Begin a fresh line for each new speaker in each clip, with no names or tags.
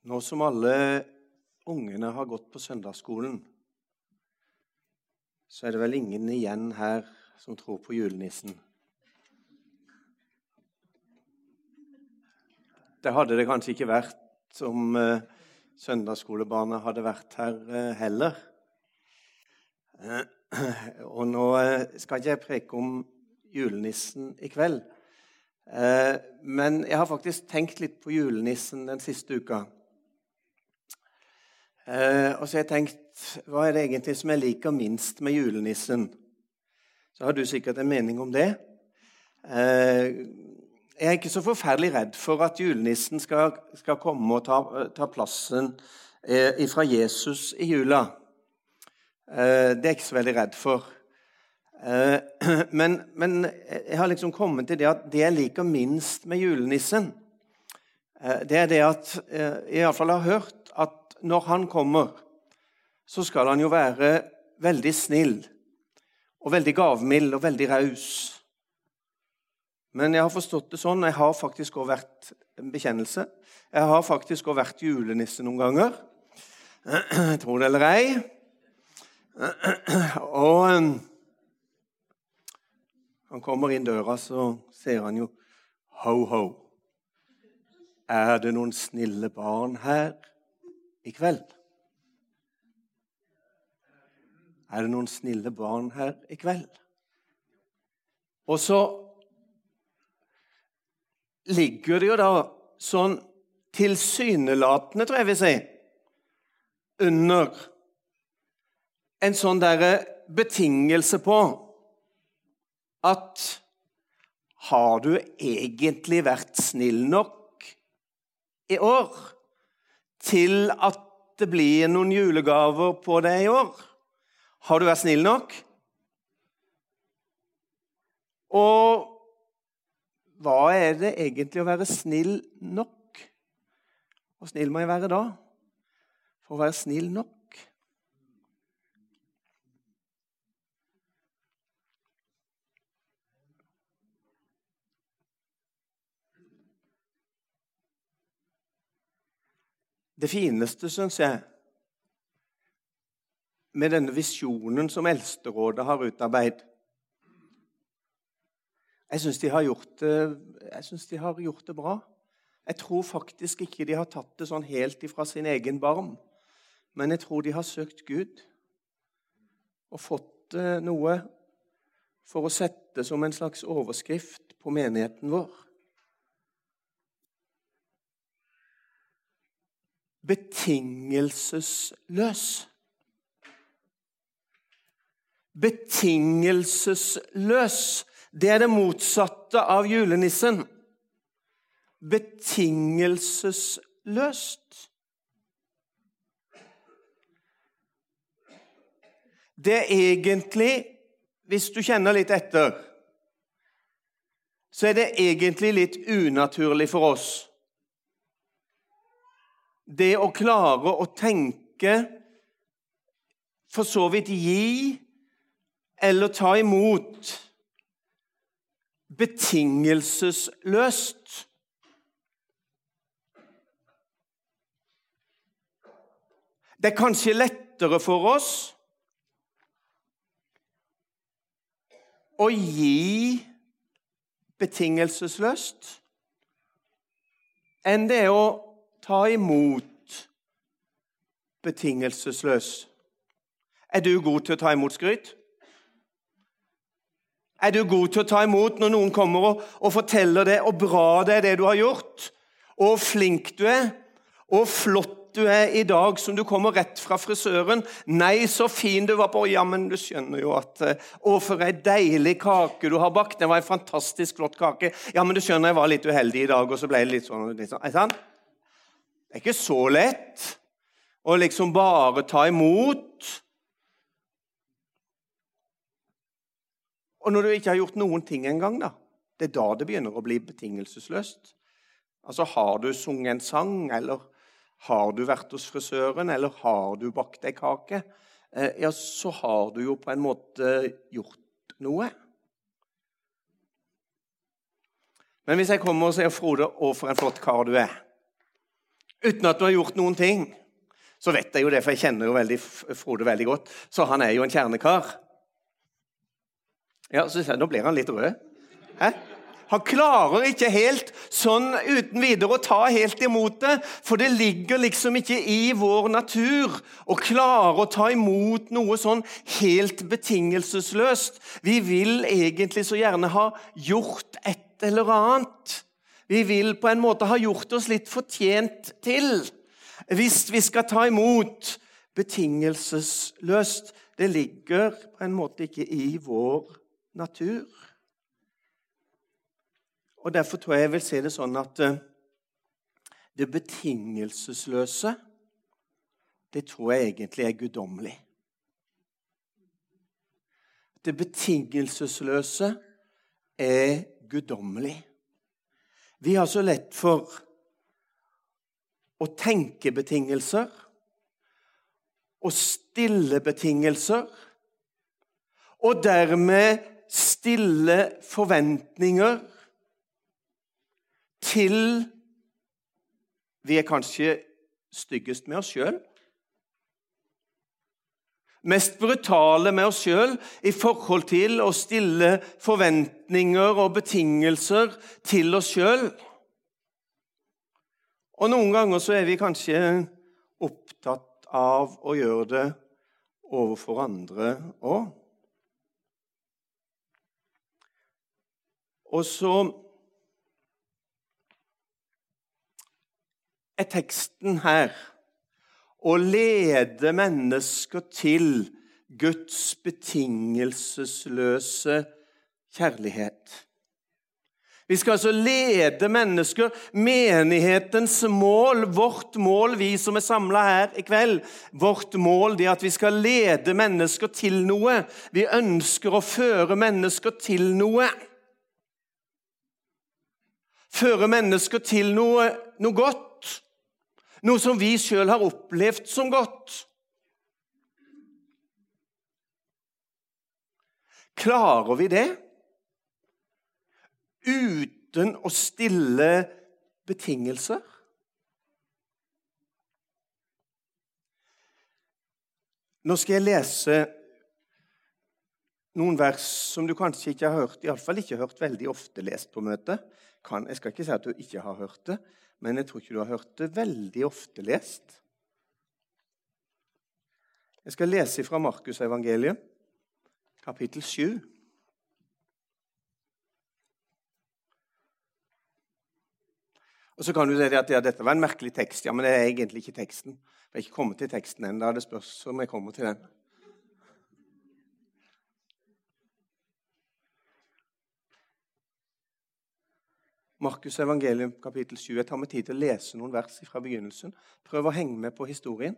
Nå som alle ungene har gått på søndagsskolen, så er det vel ingen igjen her som tror på julenissen. Det hadde det kanskje ikke vært om eh, søndagsskolebarna hadde vært her eh, heller. Eh, og nå skal ikke jeg preke om julenissen i kveld. Men jeg har faktisk tenkt litt på julenissen den siste uka. Eh, og så har jeg tenkt hva er det egentlig som jeg liker minst med julenissen? Så har du sikkert en mening om det. Eh, jeg er ikke så forferdelig redd for at julenissen skal, skal komme og ta, ta plassen eh, fra Jesus i jula. Eh, det er jeg ikke så veldig redd for. Eh, men, men, jeg har liksom kommet til det at det jeg liker minst med julenissen, eh, det er det at jeg iallfall har hørt når han kommer, så skal han jo være veldig snill og veldig gavmild og veldig raus. Men jeg har forstått det sånn, jeg har faktisk også vært en bekjennelse. Jeg har faktisk også vært julenisse noen ganger. Tror det eller ei. Og um, han kommer inn døra, så ser han jo Ho, ho. Er det noen snille barn her? I kveld? Er det noen snille barn her i kveld? Og så ligger det jo da sånn tilsynelatende, tror jeg vi sier, under en sånn derre betingelse på at Har du egentlig vært snill nok i år? Til at det blir noen julegaver på deg i år? Har du vært snill nok? Og hva er det egentlig å være snill nok? Hvor snill må jeg være da for å være snill nok? Det fineste, syns jeg, med denne visjonen som Eldsterådet har utarbeidet Jeg syns de, de, har gjort det bra. Jeg tror faktisk ikke de har tatt det sånn helt ifra sin egen barm. Men jeg tror de har søkt Gud og fått noe for å sette som en slags overskrift på menigheten vår. Betingelsesløs. Betingelsesløs, det er det motsatte av julenissen. Betingelsesløst. Det er egentlig, hvis du kjenner litt etter, så er det egentlig litt unaturlig for oss det å klare å tenke for så vidt gi eller ta imot betingelsesløst. Det er kanskje lettere for oss å gi betingelsesløst enn det å ta imot betingelsesløs. Er du god til å ta imot skryt? Er du god til å ta imot når noen kommer og, og forteller deg hvor bra det er det du har gjort, og flink du er, og flott du er i dag som du kommer rett fra frisøren. 'Nei, så fin du var på.' Ja, men du skjønner jo at eh, 'Å, for ei deilig kake du har bakt.' Det var ei fantastisk flott kake. 'Ja, men du skjønner, jeg var litt uheldig i dag, og så ble det litt sånn.' Litt sånn. Er det sant? Det er ikke så lett å liksom bare ta imot. Og når du ikke har gjort noen ting engang, da, det er da det begynner å bli betingelsesløst. Altså, Har du sunget en sang, eller har du vært hos frisøren, eller har du bakt ei kake, eh, ja, så har du jo på en måte gjort noe. Men hvis jeg kommer og sier 'Frode, å, for en flott kar du er', uten at du har gjort noen ting. Så vet jeg jo det, for jeg kjenner jo veldig, Frode veldig godt. Så han er jo en kjernekar. Ja, så Nå blir han litt rød. Hæ? Han klarer ikke helt sånn uten videre å ta helt imot det, for det ligger liksom ikke i vår natur å klare å ta imot noe sånn helt betingelsesløst. Vi vil egentlig så gjerne ha gjort et eller annet. Vi vil på en måte ha gjort oss litt fortjent til hvis vi skal ta imot betingelsesløst. Det ligger på en måte ikke i vår natur. Og Derfor tror jeg jeg vil si det sånn at eh, det betingelsesløse, det tror jeg egentlig er guddommelig. Det betingelsesløse er guddommelig. Vi har så lett for å tenke betingelser og stille betingelser, og dermed stille forventninger til vi er kanskje styggest med oss sjøl. Mest brutale med oss sjøl i forhold til å stille forventninger og betingelser til oss sjøl. Og noen ganger så er vi kanskje opptatt av å gjøre det overfor andre òg. Og så er teksten her å lede mennesker til Guds betingelsesløse kjærlighet. Vi skal altså lede mennesker. Menighetens mål, vårt mål, vi som er samla her i kveld, vårt mål er at vi skal lede mennesker til noe. Vi ønsker å føre mennesker til noe. Føre mennesker til noe, noe godt. Noe som vi sjøl har opplevd som godt. Klarer vi det uten å stille betingelser? Nå skal jeg lese noen vers som du kanskje ikke har hørt, iallfall ikke hørt veldig ofte lest på møtet. Jeg skal ikke si at du ikke har hørt det, men jeg tror ikke du har hørt det veldig ofte lest. Jeg skal lese fra Markusevangeliet, kapittel 7. Og Så kan du si at ja, dette var en merkelig tekst. Ja, Men det er egentlig ikke teksten. Jeg har ikke kommet til teksten ennå. Det spørs om jeg kommer til den. Markus evangelium kapittel 7. Jeg tar meg tid til å lese noen vers fra begynnelsen. Prøv å henge med på historien.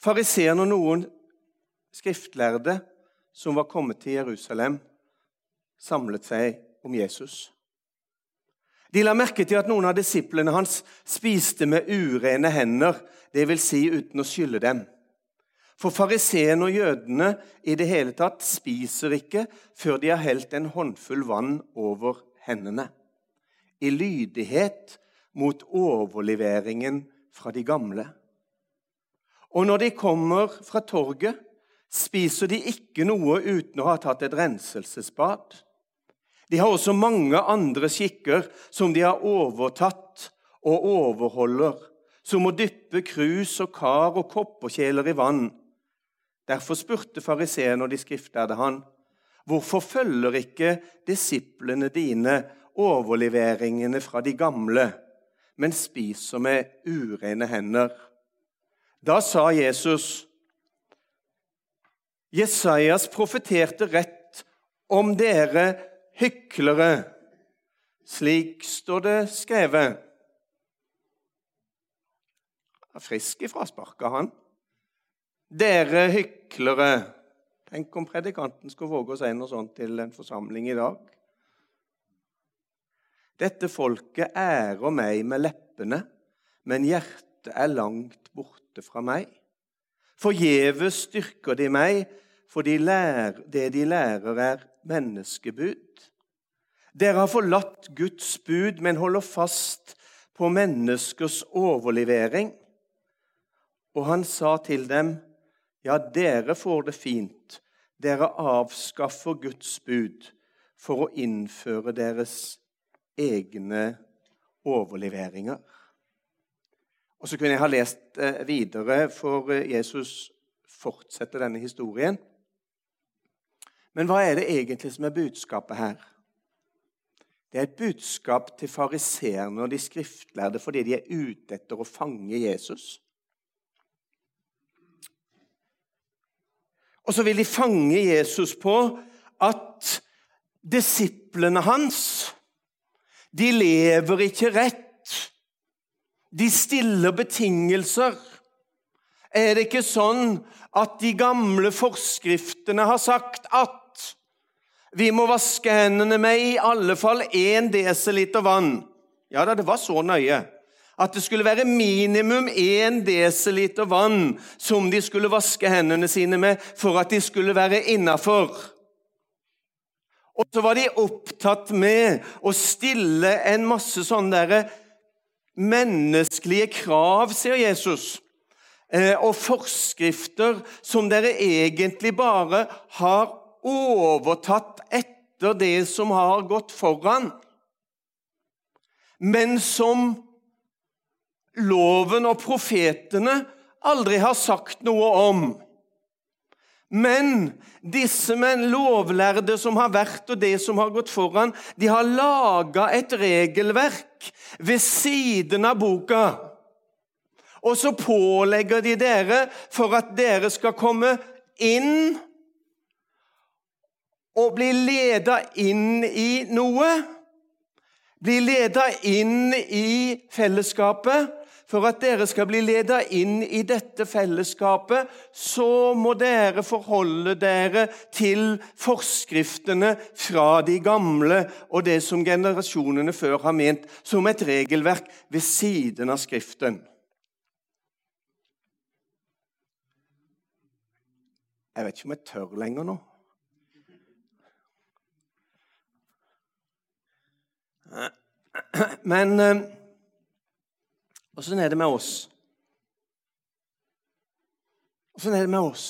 Fariseerne og noen skriftlærde som var kommet til Jerusalem, samlet seg om Jesus. De la merke til at noen av disiplene hans spiste med urene hender, dvs. Si uten å skylle dem. For fariseene og jødene i det hele tatt spiser ikke før de har helt en håndfull vann over hendene, i lydighet mot overleveringen fra de gamle. Og når de kommer fra torget, spiser de ikke noe uten å ha tatt et renselsesbad. De har også mange andre skikker som de har overtatt og overholder, som å dyppe krus og kar og kopperkjeler i vann. Derfor spurte fariseerne og de skriftlærde han, Hvorfor følger ikke disiplene dine overleveringene fra de gamle, men spiser med urene hender? Da sa Jesus Jesajas profeterte rett om dere hyklere. Slik står det skrevet. Frisk ifrasparka, han. Dere hyklere. Tenk om predikanten skulle våge å si noe sånt til en forsamling i dag. Dette folket ærer meg med leppene, men hjertet er langt borte fra meg. Forgjeves styrker de meg, for de lærer, det de lærer, er menneskebud. Dere har forlatt Guds bud, men holder fast på menneskers overlevering. Og han sa til dem, ja, dere får det fint. Dere avskaffer Guds bud for å innføre deres egne overleveringer. Og Så kunne jeg ha lest eh, videre, for eh, Jesus fortsetter denne historien. Men hva er det egentlig som er budskapet her? Det er et budskap til fariseerne og de skriftlærde fordi de er ute etter å fange Jesus. Og så vil de fange Jesus på at disiplene hans de lever ikke rett. De stiller betingelser. Er det ikke sånn at de gamle forskriftene har sagt at vi må vaske hendene med i alle fall 1 desiliter vann. Ja da, det var så nøye. At det skulle være minimum 1 desiliter vann som de skulle vaske hendene sine med for at de skulle være innafor. Og så var de opptatt med å stille en masse sånne der menneskelige krav, sier Jesus, eh, og forskrifter som dere egentlig bare har overtatt etter det som har gått foran, men som loven og profetene aldri har sagt noe om. Men disse menn, lovlærde som har vært, og det som har gått foran, de har laga et regelverk ved siden av boka. Og så pålegger de dere, for at dere skal komme inn og bli leda inn i noe, bli leda inn i fellesskapet For at dere skal bli leda inn i dette fellesskapet, så må dere forholde dere til forskriftene fra de gamle og det som generasjonene før har ment som et regelverk ved siden av Skriften. Jeg vet ikke om jeg tør lenger nå. Men eh, sånn er det med oss? Og sånn er det med oss?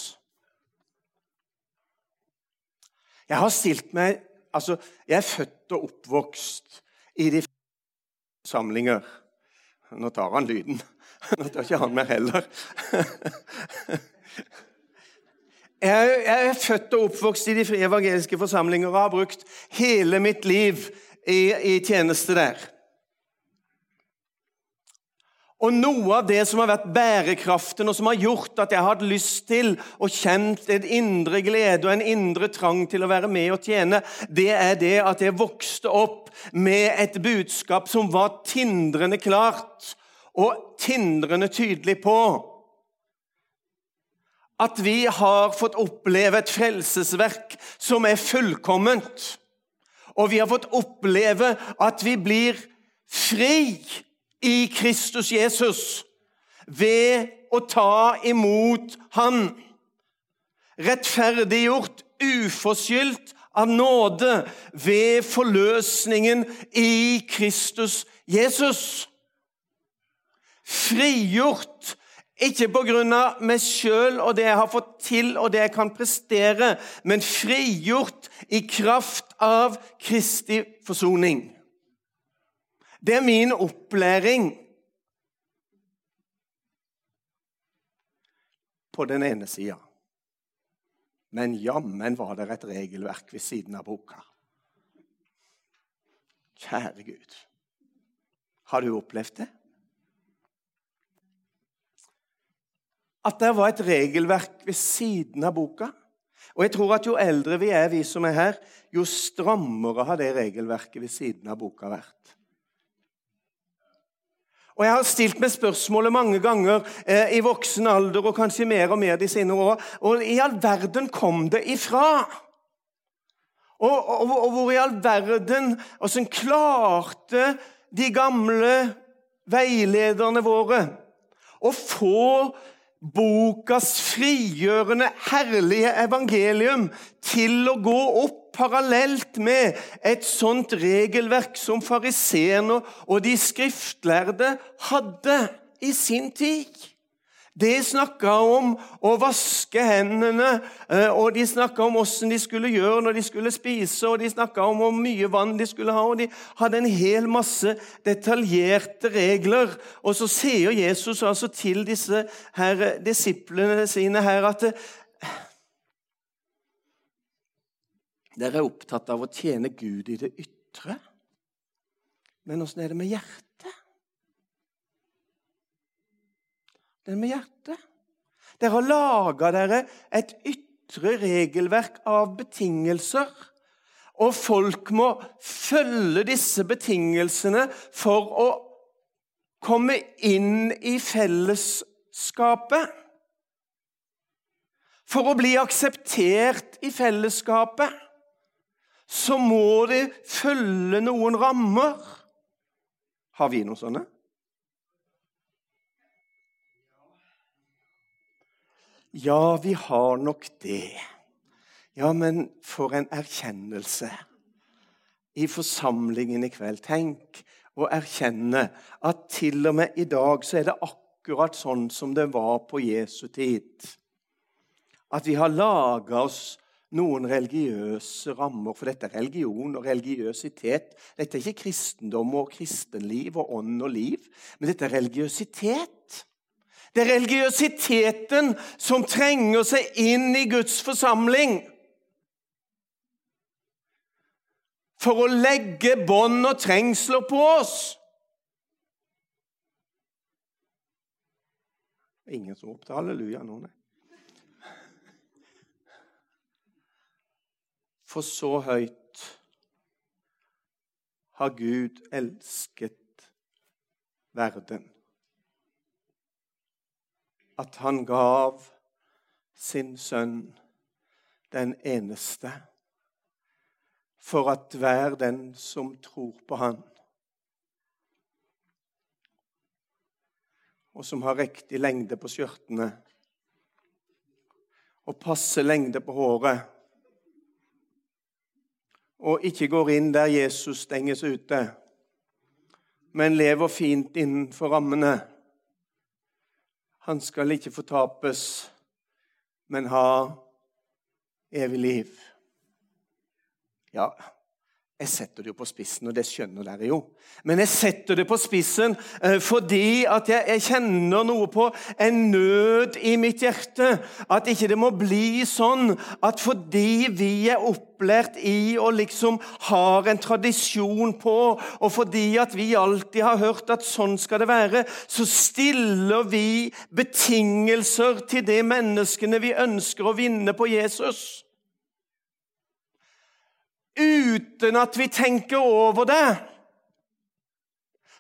Jeg har stilt meg Altså, jeg er født og oppvokst i de samlinger. Nå tar han lyden. Nå tar ikke han mer heller. Jeg er født og oppvokst i de frie evangeliske forsamlinger og har brukt hele mitt liv i, i tjeneste der. Og Noe av det som har vært bærekraften, og som har gjort at jeg har hatt lyst til og kjent en indre glede og en indre trang til å være med og tjene, det er det at jeg vokste opp med et budskap som var tindrende klart og tindrende tydelig på at vi har fått oppleve et frelsesverk som er fullkomment. Og vi har fått oppleve at vi blir fri i Kristus Jesus ved å ta imot Han. Rettferdiggjort, uforskyldt av nåde ved forløsningen i Kristus Jesus. Frigjort ikke på grunn av meg sjøl og det jeg har fått til og det jeg kan prestere, men frigjort i kraft av Kristi forsoning. Det er min opplæring på den ene sida. Men jammen var det et regelverk ved siden av boka. Kjære Gud. Har du opplevd det? at det var et regelverk ved siden av boka. Og jeg tror at Jo eldre vi er, vi som er her, jo strammere har det regelverket ved siden av boka vært. Og Jeg har stilt meg spørsmålet mange ganger eh, i voksen alder og kanskje mer og mer de senere år. Og i all verden kom det ifra? Og, og, og hvor i all verden Åssen klarte de gamle veilederne våre å få bokas frigjørende, herlige evangelium til å gå opp parallelt med et sånt regelverk som fariseerne og de skriftlærde hadde i sin tid. De snakka om å vaske hendene, eh, og de snakka om åssen de skulle gjøre når de skulle spise, og de snakka om hvor mye vann de skulle ha, og de hadde en hel masse detaljerte regler. Og så sier Jesus altså til disse her, eh, disiplene sine her at eh, dere er opptatt av å tjene Gud i det ytre. Men åssen er det med hjertet? Den med hjertet. Dere har laga dere et ytre regelverk av betingelser. Og folk må følge disse betingelsene for å komme inn i fellesskapet. For å bli akseptert i fellesskapet så må de følge noen rammer. Har vi noen sånne? Ja, vi har nok det. Ja, men for en erkjennelse i forsamlingen i kveld. Tenk å erkjenne at til og med i dag så er det akkurat sånn som det var på Jesu tid. At vi har laga oss noen religiøse rammer. For dette er religion og religiøsitet. Dette er ikke kristendom og kristenliv og ånd og liv, men dette er religiøsitet. Det er religiøsiteten som trenger seg inn i Guds forsamling. For å legge bånd og trengsler på oss. Ingen som ropte halleluja nå, nei. For så høyt har Gud elsket verden at han gav sin sønn den eneste, for at hver den som tror på han, og som har riktig lengde på skjørtene og passe lengde på håret, og ikke går inn der Jesus stenges ute, men lever fint innenfor rammene han skal ikke fortapes, men ha evig liv. Ja, jeg setter det jo på spissen, og det skjønner dere jo. Men jeg setter det på spissen eh, fordi at jeg, jeg, kjenner noe på en nød i mitt hjerte. At ikke det må bli sånn at fordi vi er opplært i og liksom har en tradisjon på, og fordi at vi alltid har hørt at sånn skal det være, så stiller vi betingelser til de menneskene vi ønsker å vinne på Jesus uten at vi tenker over det.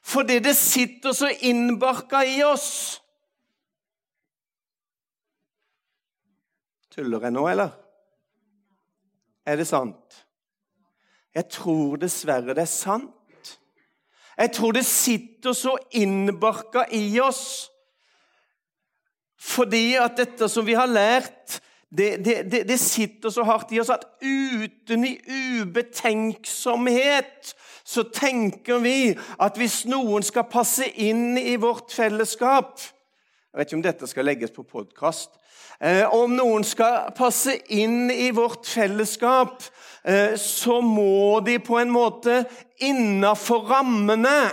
Fordi det sitter så innbarka i oss. Tuller jeg nå, eller? Er det sant? Jeg tror dessverre det er sant. Jeg tror det sitter så innbarka i oss fordi at dette som vi har lært det, det, det, sitter så hardt i oss at uten i ubetenksomhet så tenker vi at hvis noen skal passe inn i vårt fellesskap Jeg vet ikke om dette skal legges på podkast. Eh, om noen skal passe inn i vårt fellesskap, eh, så må de på en måte innafor rammene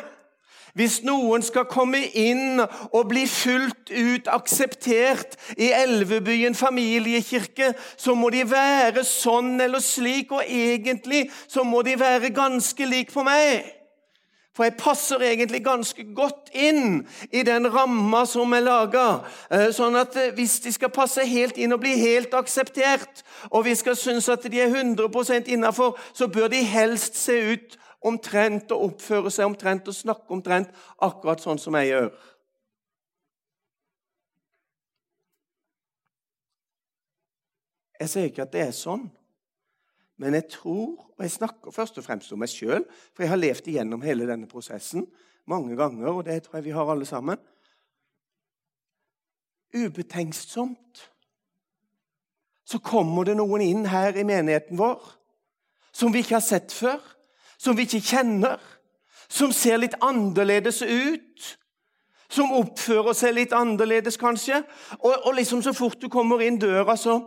hvis noen skal komme inn og bli fullt ut akseptert i Elvebyen familiekirke, så må de være sånn eller slik, og egentlig så må de være ganske lik på meg. For jeg passer egentlig ganske godt inn i den ramma som er laga. Eh, sånn at eh, hvis de skal passe helt inn og bli helt akseptert, og vi skal synes at de er 100% innafor, så bør de helst se ut omtrent og oppføre seg omtrent og snakke omtrent akkurat sånn som jeg gjør. Jeg sier ikke at det er sånn, men jeg tror Og jeg snakker først og fremst om meg sjøl, for jeg har levd igjennom hele denne prosessen mange ganger, og det tror jeg vi har alle sammen. ubetenksomt, så kommer det noen inn her i menigheten vår som vi ikke har sett før, som vi ikke kjenner, som ser litt annerledes ut, som oppfører seg litt annerledes, kanskje. Og, og liksom så fort du kommer inn døra, så,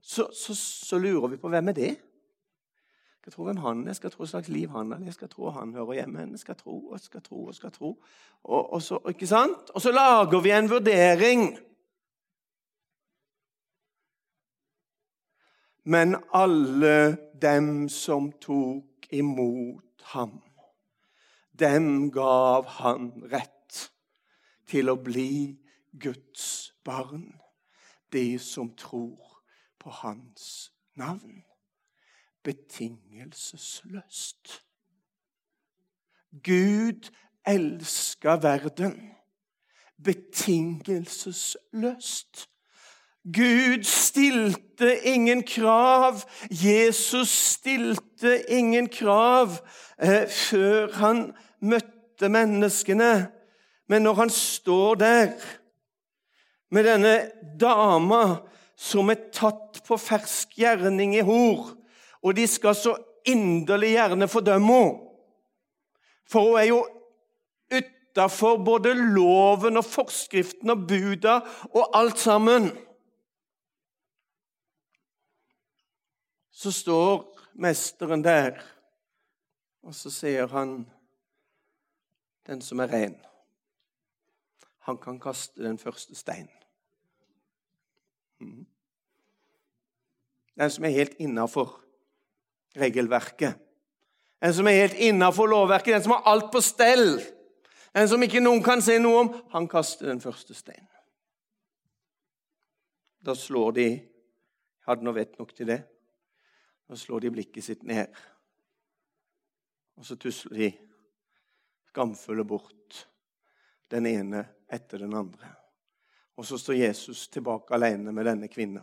så, så, så lurer vi på hvem er det Jeg skal tro hvem han er, jeg skal tro hva slags liv han er, jeg skal tro han hører hjemme henne, skal tro og skal tro og skal tro. Og, og, så, ikke sant? og så lager vi en vurdering. Men alle dem som tok imot ham, dem gav han rett til å bli Guds barn, de som tror på hans navn. Betingelsesløst. Gud elsker verden betingelsesløst. Gud stilte ingen krav. Jesus stilte ingen krav eh, før han møtte menneskene. Men når han står der med denne dama som er tatt på fersk gjerning i hor, og de skal så inderlig gjerne fordømme henne For hun er jo utafor både loven og forskriften og buda og alt sammen. Så står mesteren der, og så sier han den som er ren, han kan kaste den første steinen. Mm. Den som er helt innafor regelverket. Den som er helt innafor lovverket, den som har alt på stell. Den som ikke noen kan si noe om, han kaster den første steinen. Da slår de Hadde nå vett nok til det. Da slår de blikket sitt ned. Og så tusler de skamfulle bort den ene etter den andre. Og så står Jesus tilbake alene med denne kvinna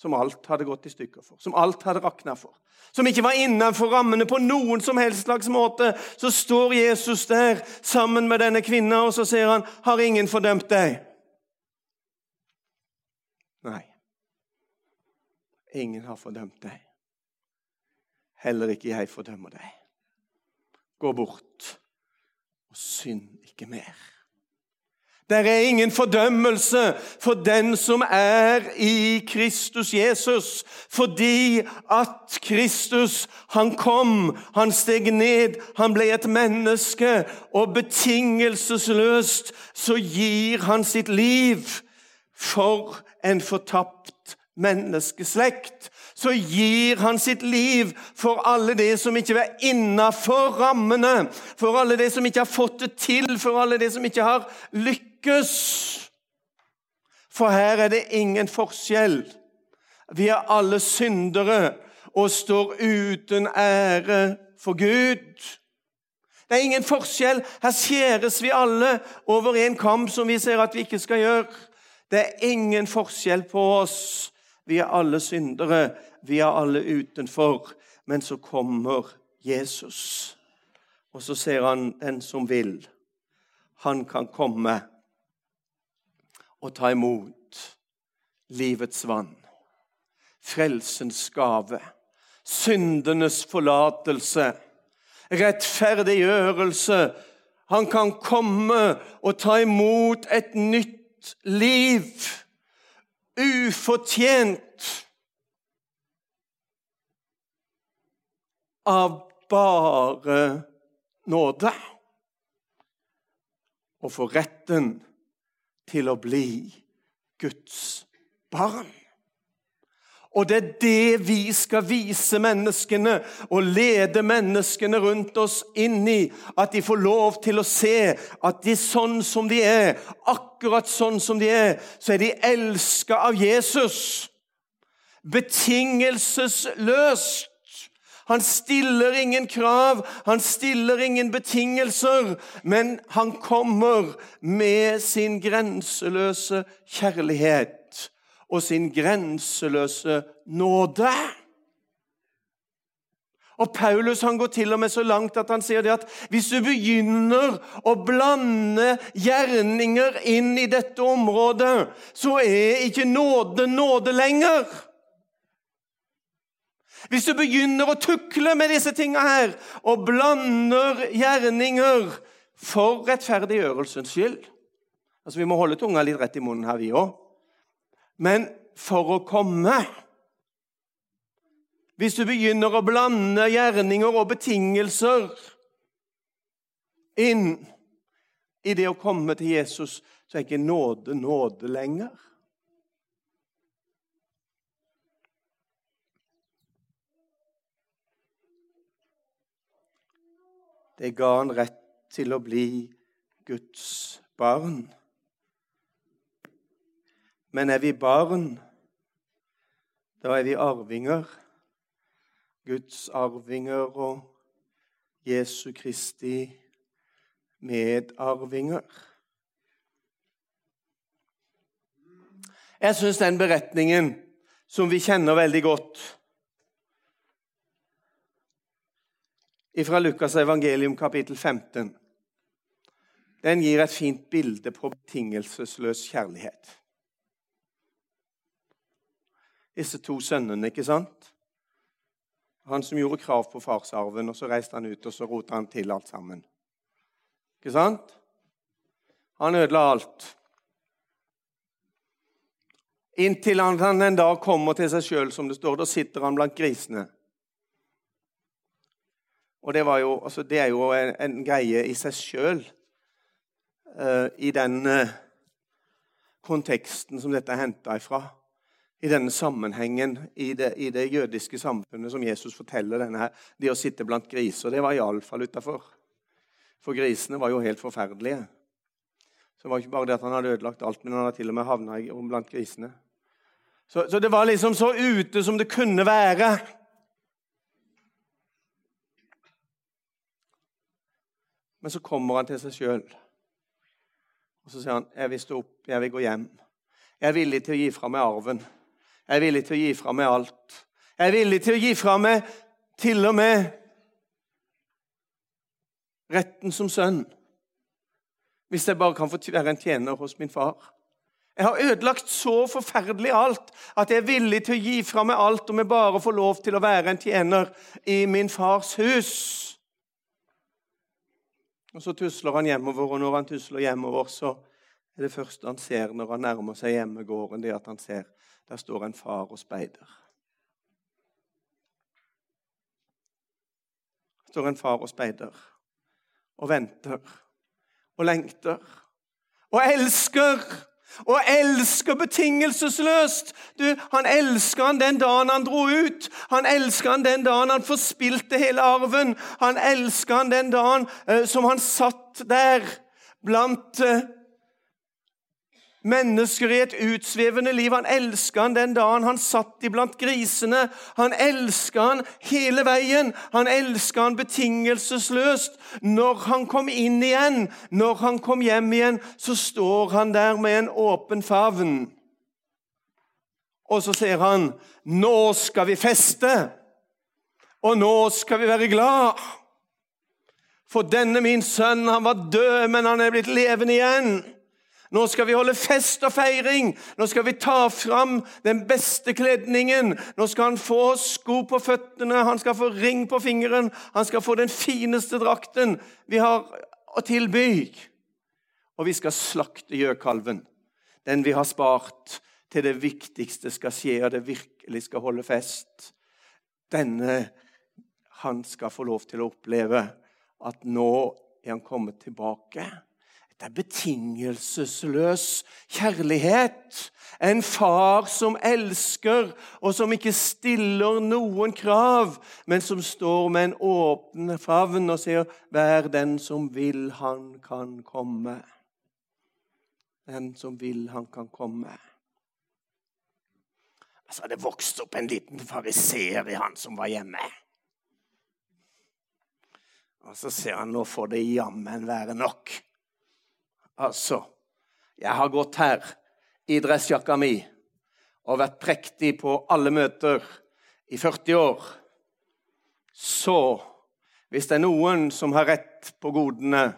som alt hadde gått i stykker for, som alt hadde rakna for, som ikke var innenfor rammene på noen som helst slags måte, så står Jesus der sammen med denne kvinna, og så sier han, 'Har ingen fordømt deg?' Nei. Ingen har fordømt deg. Heller ikke jeg fordømmer deg. Gå bort og synd ikke mer. Det er ingen fordømmelse for den som er i Kristus Jesus, fordi at Kristus, han kom, han steg ned, han ble et menneske, og betingelsesløst så gir han sitt liv for en fortapt menneskeslekt så gir han sitt liv for alle de som ikke er innafor rammene, for alle de som ikke har fått det til, for alle de som ikke har lykkes. For her er det ingen forskjell. Vi er alle syndere og står uten ære for Gud. Det er ingen forskjell. Her skjæres vi alle over en kamp som vi ser at vi ikke skal gjøre. Det er ingen forskjell på oss. Vi er alle syndere. Vi er alle utenfor. Men så kommer Jesus, og så ser han den som vil. Han kan komme og ta imot livets vann, frelsens gave, syndenes forlatelse, rettferdiggjørelse. Han kan komme og ta imot et nytt liv ufortjent av bare nåde. Og få retten til å bli Guds barn. Og det er det vi skal vise menneskene og lede menneskene rundt oss inn i. At de får lov til å se at de sånn som de er, akkurat sånn som de er, så er de elska av Jesus. Betingelsesløst. Han stiller ingen krav, han stiller ingen betingelser, men han kommer med sin grenseløse kjærlighet og sin grenseløse nåde. Og Paulus han går til og med så langt at han sier det at hvis du begynner å blande gjerninger inn i dette området, så er ikke nåde nåde lenger. Hvis du begynner å tukle med disse tinga her og blander gjerninger for rettferdiggjørelsens skyld Altså, Vi må holde tunga litt rett i munnen her, vi òg. Men for å komme Hvis du begynner å blande gjerninger og betingelser inn i det å komme til Jesus, så er ikke nåde nåde lenger. Det ga han rett til å bli Guds barn. Men er vi barn, da er vi arvinger. Guds arvinger og Jesu Kristi medarvinger. Jeg syns den beretningen, som vi kjenner veldig godt fra Lukas evangelium kapittel 15. Den gir et fint bilde på betingelsesløs kjærlighet. Disse to sønnene, ikke sant? Han som gjorde krav på farsarven, og så reiste han ut og så rota han til alt sammen. Ikke sant? Han ødela alt. Inntil han en dag kommer til seg sjøl, som det står. Da sitter han blant grisene. Og det, jo, altså det er jo en, en, greie i seg sjøl, uh, eh, i den uh, konteksten som dette er henta ifra. I denne sammenhengen i det, i det, jødiske samfunnet som Jesus forteller denne her. Det å sitte blant griser, det var iallfall utafor. For grisene var jo helt forferdelige. Så det var ikke bare det at han hadde ødelagt alt, men han hadde til og med havna blant grisene. Så, så det var liksom så ute som det kunne være. Men så kommer han til seg sjøl. Og så sier han, 'Jeg vil stå opp, jeg vil gå hjem.' 'Jeg er villig til å gi fra meg arven.' 'Jeg er villig til å gi fra meg alt.' 'Jeg er villig til å gi fra meg til og med retten som sønn.' Hvis jeg bare kan få være en tjener hos min far. Jeg har ødelagt så forferdelig alt at jeg er villig til å gi fra meg alt om jeg bare får lov til å være en tjener i min fars hus. Og Så tusler han hjemover, og når han tusler hjemover, så er det første han ser når han nærmer seg hjemmegården, det at han ser der står en far og speider. Der står en far og speider og venter og lengter og elsker og elsker betingelsesløst. Du, Han elsker han den dagen han dro ut. Han elsker han den dagen han forspilte hele arven. Han elsker han den dagen eh, som han satt der blant eh, mennesker i et utsvevende liv. Han elska han den dagen han satt iblant grisene. Han elska han hele veien. Han elska han betingelsesløst. Når han kom inn igjen, når han kom hjem igjen, så står han der med en åpen favn. Og så sier han, 'Nå skal vi feste, og nå skal vi være glad.' For denne min sønn, han var død, men han er blitt levende igjen. Nå skal vi holde fest og feiring. Nå skal vi ta fram den beste kledningen. Nå skal han få sko på føttene, han skal få ring på fingeren, han skal få den fineste drakten vi har å tilby. Og vi skal slakte gjøkalven, den vi har spart til det viktigste skal skje, og det virkelig skal holde fest. Denne han skal få lov til å oppleve at nå er han kommet tilbake. Det er betingelsesløs kjærlighet. En far som elsker, og som ikke stiller noen krav, men som står med en åpen favn og sier 'Vær den som vil, han kan komme'. Den som vil, han kan komme. Så hadde vokst opp en liten fariseer i han som var hjemme. Og så ser han nå får det jammen være nok. Altså, jeg har gått her i dressjakka mi og vært prektig på alle møter i 40 år. Så hvis det er noen som har rett på godene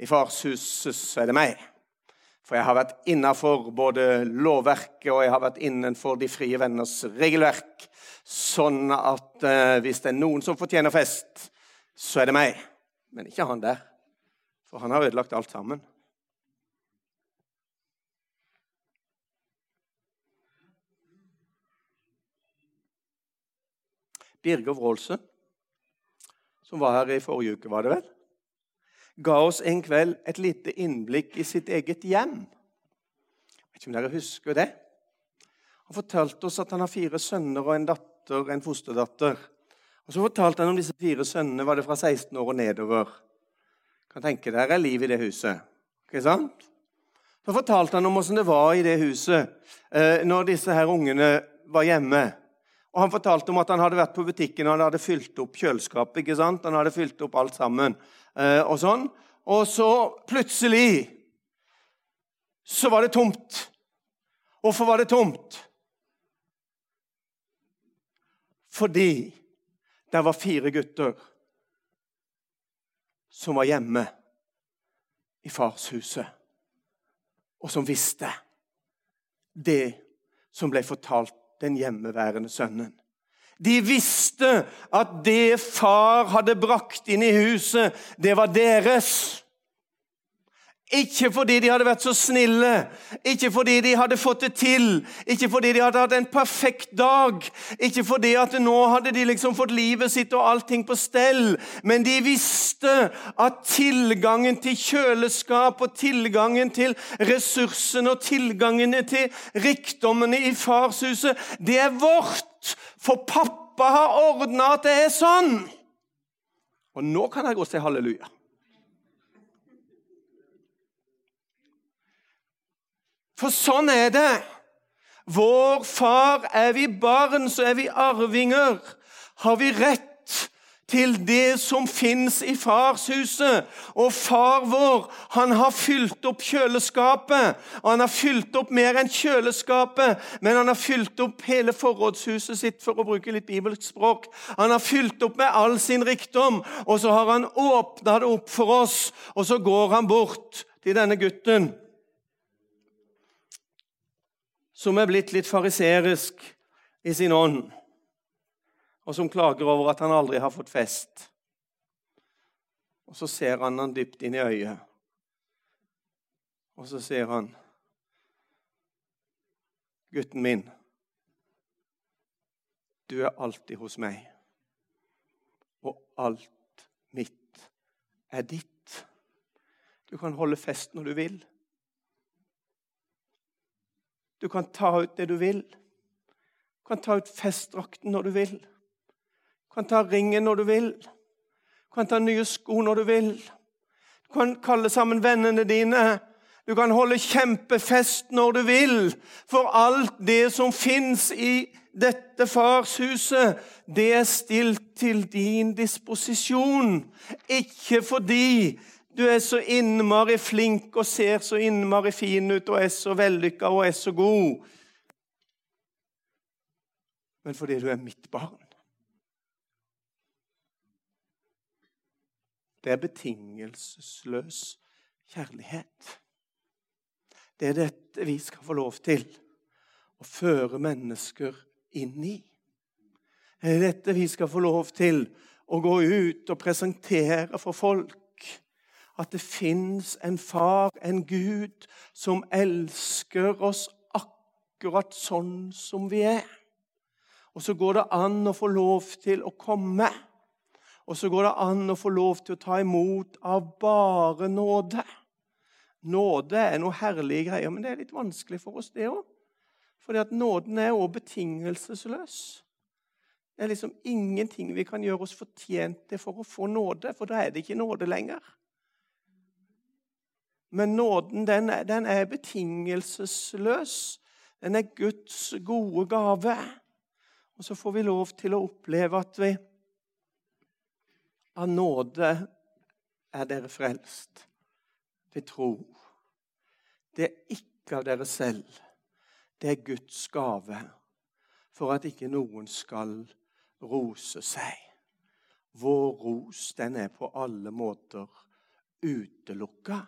i farshuset, så er det meg. For jeg har vært innafor både lovverket og jeg har vært innenfor De frie venners regelverk. Sånn at eh, hvis det er noen som fortjener fest, så er det meg. Men ikke han der. For han har ødelagt alt sammen. Birger Wroldsen, som var her i forrige uke, var det vel? ga oss en kveld et lite innblikk i sitt eget hjem. Jeg vet ikke om dere husker det? Han fortalte oss at han har fire sønner og en datter, en fosterdatter. Og Så fortalte han om disse fire sønnene var det fra 16 år og nedover. Kan tenke dere er liv i det huset. Ikke sant? Så fortalte han om åssen det var i det huset eh, når disse her ungene var hjemme. Og Han fortalte om at han hadde vært på butikken og han hadde fylt opp kjøleskapet. ikke sant? Han hadde fylt opp alt sammen. Eh, og sånn. Og så plutselig så var det tomt. Hvorfor var det tomt? Fordi det var fire gutter som var hjemme i farshuset, og som visste det som ble fortalt den hjemmeværende sønnen. De visste at det far hadde brakt inn i huset, det var deres. Ikke fordi de hadde vært så snille, ikke fordi de hadde fått det til, ikke fordi de hadde hatt en perfekt dag, ikke fordi at nå hadde de liksom fått livet sitt og allting på stell, men de visste at tilgangen til kjøleskap og tilgangen til ressursene og tilgangene til rikdommene i farshuset, det er vårt, for pappa har ordna at det er sånn. Og nå kan jeg gå og si halleluja. For sånn er det. Vår far er vi barn, så er vi arvinger. Har vi rett til det som fins i farshuset. Og far vår, han har fylt opp kjøleskapet. Og han har fylt opp mer enn kjøleskapet, men han har fylt opp hele forrådshuset sitt, for å bruke litt bibelsk språk. Han har fylt opp med all sin rikdom, og så har han åpna det opp for oss. Og så går han bort til denne gutten som er blitt litt fariserisk i sin ånd, og som klager over at han aldri har fått fest. Og så ser han han dypt inn i øyet, og så sier han, 'Gutten min, du er alltid hos meg, og alt mitt er ditt.' Du kan holde fest når du vil. Du kan ta ut det du vil. Du kan ta ut festdrakten når du vil. Du kan ta ringen når du vil. Du kan ta nye sko når du vil. Du kan kalle sammen vennene dine. Du kan holde kjempefest når du vil. For alt det som fins i dette farshuset, det er stilt til din disposisjon. Ikke fordi du er så innmari flink og ser så innmari fin ut og er så vellykka og er så god. Men fordi du er mitt barn. Det er betingelsesløs kjærlighet. Det er dette vi skal få lov til å føre mennesker inn i. Det er dette vi skal få lov til å gå ut og presentere for folk at det fins en far, en Gud, som elsker oss akkurat sånn som vi er. Og så går det an å få lov til å komme. Og så går det an å få lov til å ta imot av bare nåde. Nåde er noe herlige greier, men det er litt vanskelig for oss, det òg. Fordi at nåden er òg betingelsesløs. Det er liksom ingenting vi kan gjøre oss fortjent til for å få nåde, for da er det ikke nåde lenger. Men nåden den den er betingelsesløs. Den er Guds gode gave. Og så får vi lov til å oppleve at vi av nåde er dere frelst ved tro. Det er ikke av dere selv. Det er Guds gave for at ikke noen skal rose seg. vår ros den er på alle måter utelukka.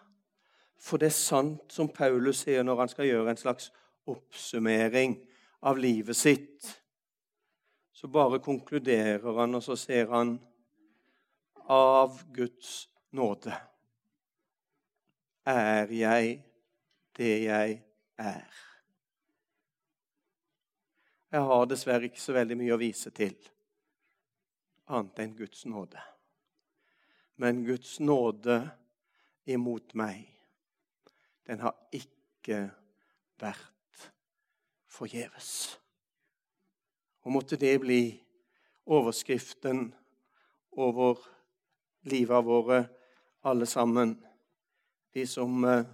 For det er sant som Paulus sier når han skal gjøre en slags oppsummering av livet sitt. Så bare konkluderer han, og så ser han av Guds nåde er jeg det jeg er. Jeg har dessverre ikke så veldig mye å vise til annet enn Guds nåde. Men Guds nåde imot meg, den har ikke vært forgjeves. Og måtte det bli overskriften over livet våre, alle sammen. De som eh,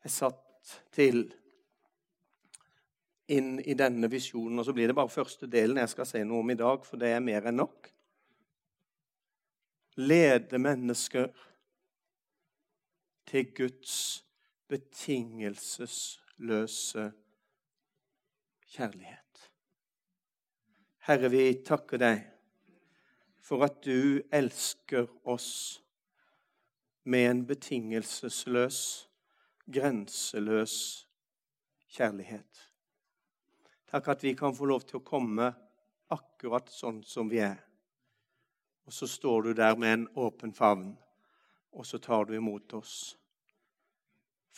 er satt til inn i denne visjonen. Og så blir det bare første delen jeg skal si noe om i dag, for det er mer enn nok. Lede mennesker til Guds betingelsesløse kjærlighet. Herre, vi takker deg for at du elsker oss med en betingelsesløs, grenseløs kjærlighet. Takk at vi kan få lov til å komme akkurat sånn som vi er. Og så står du der med en åpen favn, og så tar du imot oss.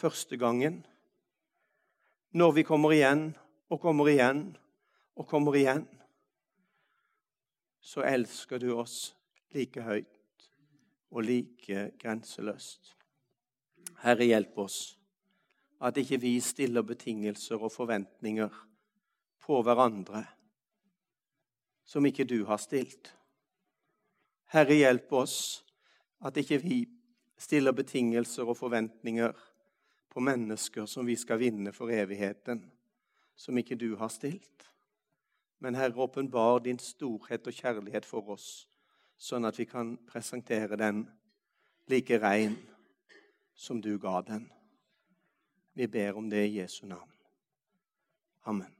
Første gangen, når vi kommer igjen og kommer igjen og kommer igjen, så elsker du oss like høyt og like grenseløst. Herre, hjelp oss at ikke vi stiller betingelser og forventninger på hverandre som ikke du har stilt. Herre, hjelp oss at ikke vi stiller betingelser og forventninger på mennesker som vi skal vinne for evigheten, som ikke du har stilt. Men Herre, åpenbar din storhet og kjærlighet for oss, sånn at vi kan presentere den like rein som du ga den. Vi ber om det i Jesu navn. Amen.